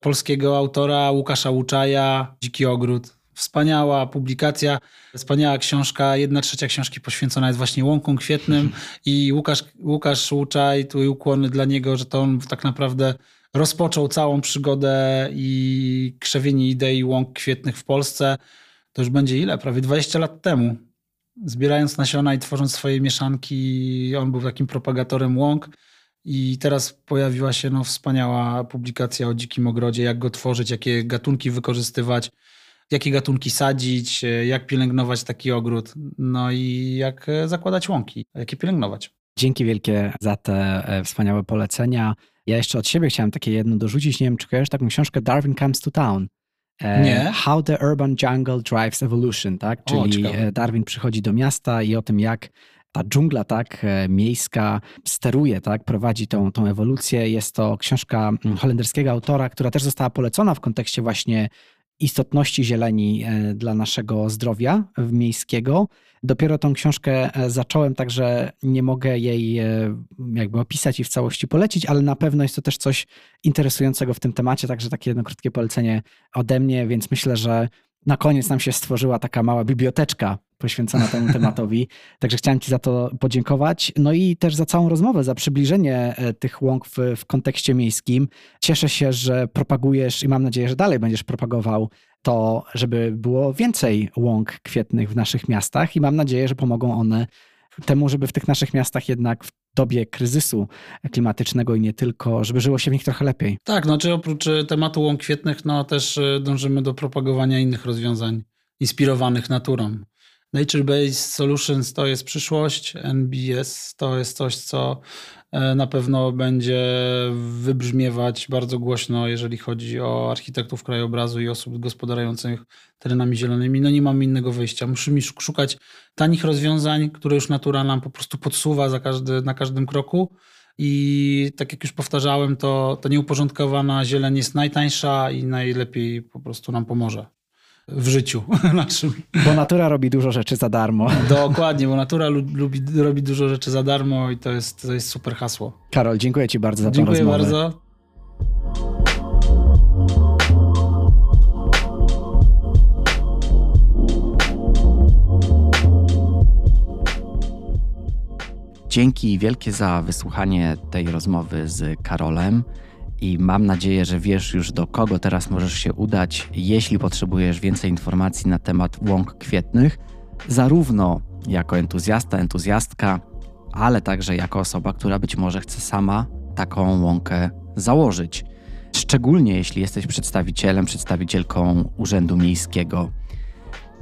polskiego autora Łukasza Łuczaja, Dziki Ogród. Wspaniała publikacja, wspaniała książka. Jedna trzecia książki poświęcona jest właśnie łąkom kwietnym <laughs> i Łukasz, Łukasz Łuczaj, tu ukłony dla niego, że to on tak naprawdę rozpoczął całą przygodę i krzewienie idei łąk kwietnych w Polsce. To już będzie ile? Prawie 20 lat temu. Zbierając nasiona i tworząc swoje mieszanki, on był takim propagatorem łąk. I teraz pojawiła się no, wspaniała publikacja o dzikim ogrodzie, jak go tworzyć, jakie gatunki wykorzystywać jakie gatunki sadzić, e, jak pielęgnować taki ogród, no i jak e, zakładać łąki, jak je pielęgnować. Dzięki wielkie za te e, wspaniałe polecenia. Ja jeszcze od siebie chciałem takie jedno dorzucić. Nie wiem, czy kojarzysz taką książkę Darwin Comes to Town. Nie. How the Urban Jungle Drives Evolution, tak? Czyli o, Darwin przychodzi do miasta i o tym, jak ta dżungla, tak, miejska steruje, tak, prowadzi tą, tą ewolucję. Jest to książka mm, holenderskiego autora, która też została polecona w kontekście właśnie istotności zieleni e, dla naszego zdrowia miejskiego. Dopiero tą książkę e, zacząłem, także nie mogę jej e, jakby opisać i w całości polecić, ale na pewno jest to też coś interesującego w tym temacie, także takie jedno krótkie polecenie ode mnie, więc myślę, że na koniec nam się stworzyła taka mała biblioteczka poświęcona temu <laughs> tematowi. Także chciałem Ci za to podziękować. No i też za całą rozmowę, za przybliżenie e, tych łąk w, w kontekście miejskim. Cieszę się, że propagujesz i mam nadzieję, że dalej będziesz propagował to, żeby było więcej łąk kwietnych w naszych miastach i mam nadzieję, że pomogą one temu, żeby w tych naszych miastach jednak w dobie kryzysu klimatycznego i nie tylko, żeby żyło się w nich trochę lepiej. Tak, znaczy oprócz e, tematu łąk kwietnych, no też e, dążymy do propagowania innych rozwiązań inspirowanych naturą. Nature-Based Solutions to jest przyszłość, NBS to jest coś, co e, na pewno będzie wybrzmiewać bardzo głośno, jeżeli chodzi o architektów krajobrazu i osób gospodarujących terenami zielonymi. No nie mamy innego wyjścia. Musimy szukać tanich rozwiązań, które już natura nam po prostu podsuwa za każdy, na każdym kroku. I tak jak już powtarzałem, to, to nieuporządkowana zieleń jest najtańsza i najlepiej po prostu nam pomoże w życiu <laughs> naszym. Bo natura robi dużo rzeczy za darmo. Dokładnie, bo natura lubi, robi dużo rzeczy za darmo i to jest, to jest super hasło. Karol, dziękuję Ci bardzo za dziękuję tę rozmowę. Dziękuję bardzo. Dzięki wielkie za wysłuchanie tej rozmowy z Karolem i mam nadzieję, że wiesz już do kogo teraz możesz się udać, jeśli potrzebujesz więcej informacji na temat łąk kwietnych, zarówno jako entuzjasta, entuzjastka, ale także jako osoba, która być może chce sama taką łąkę założyć. Szczególnie jeśli jesteś przedstawicielem, przedstawicielką Urzędu Miejskiego.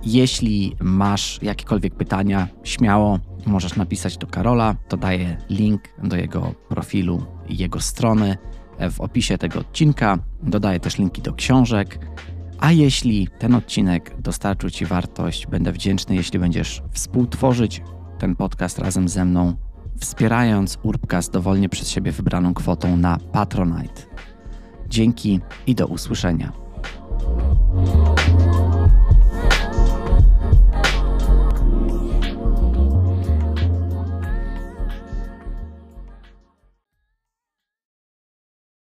Jeśli masz jakiekolwiek pytania, śmiało możesz napisać do Karola. To daję link do jego profilu i jego strony w opisie tego odcinka. Dodaję też linki do książek. A jeśli ten odcinek dostarczył Ci wartość, będę wdzięczny, jeśli będziesz współtworzyć ten podcast razem ze mną, wspierając Urbcast dowolnie przez siebie wybraną kwotą na Patronite. Dzięki i do usłyszenia.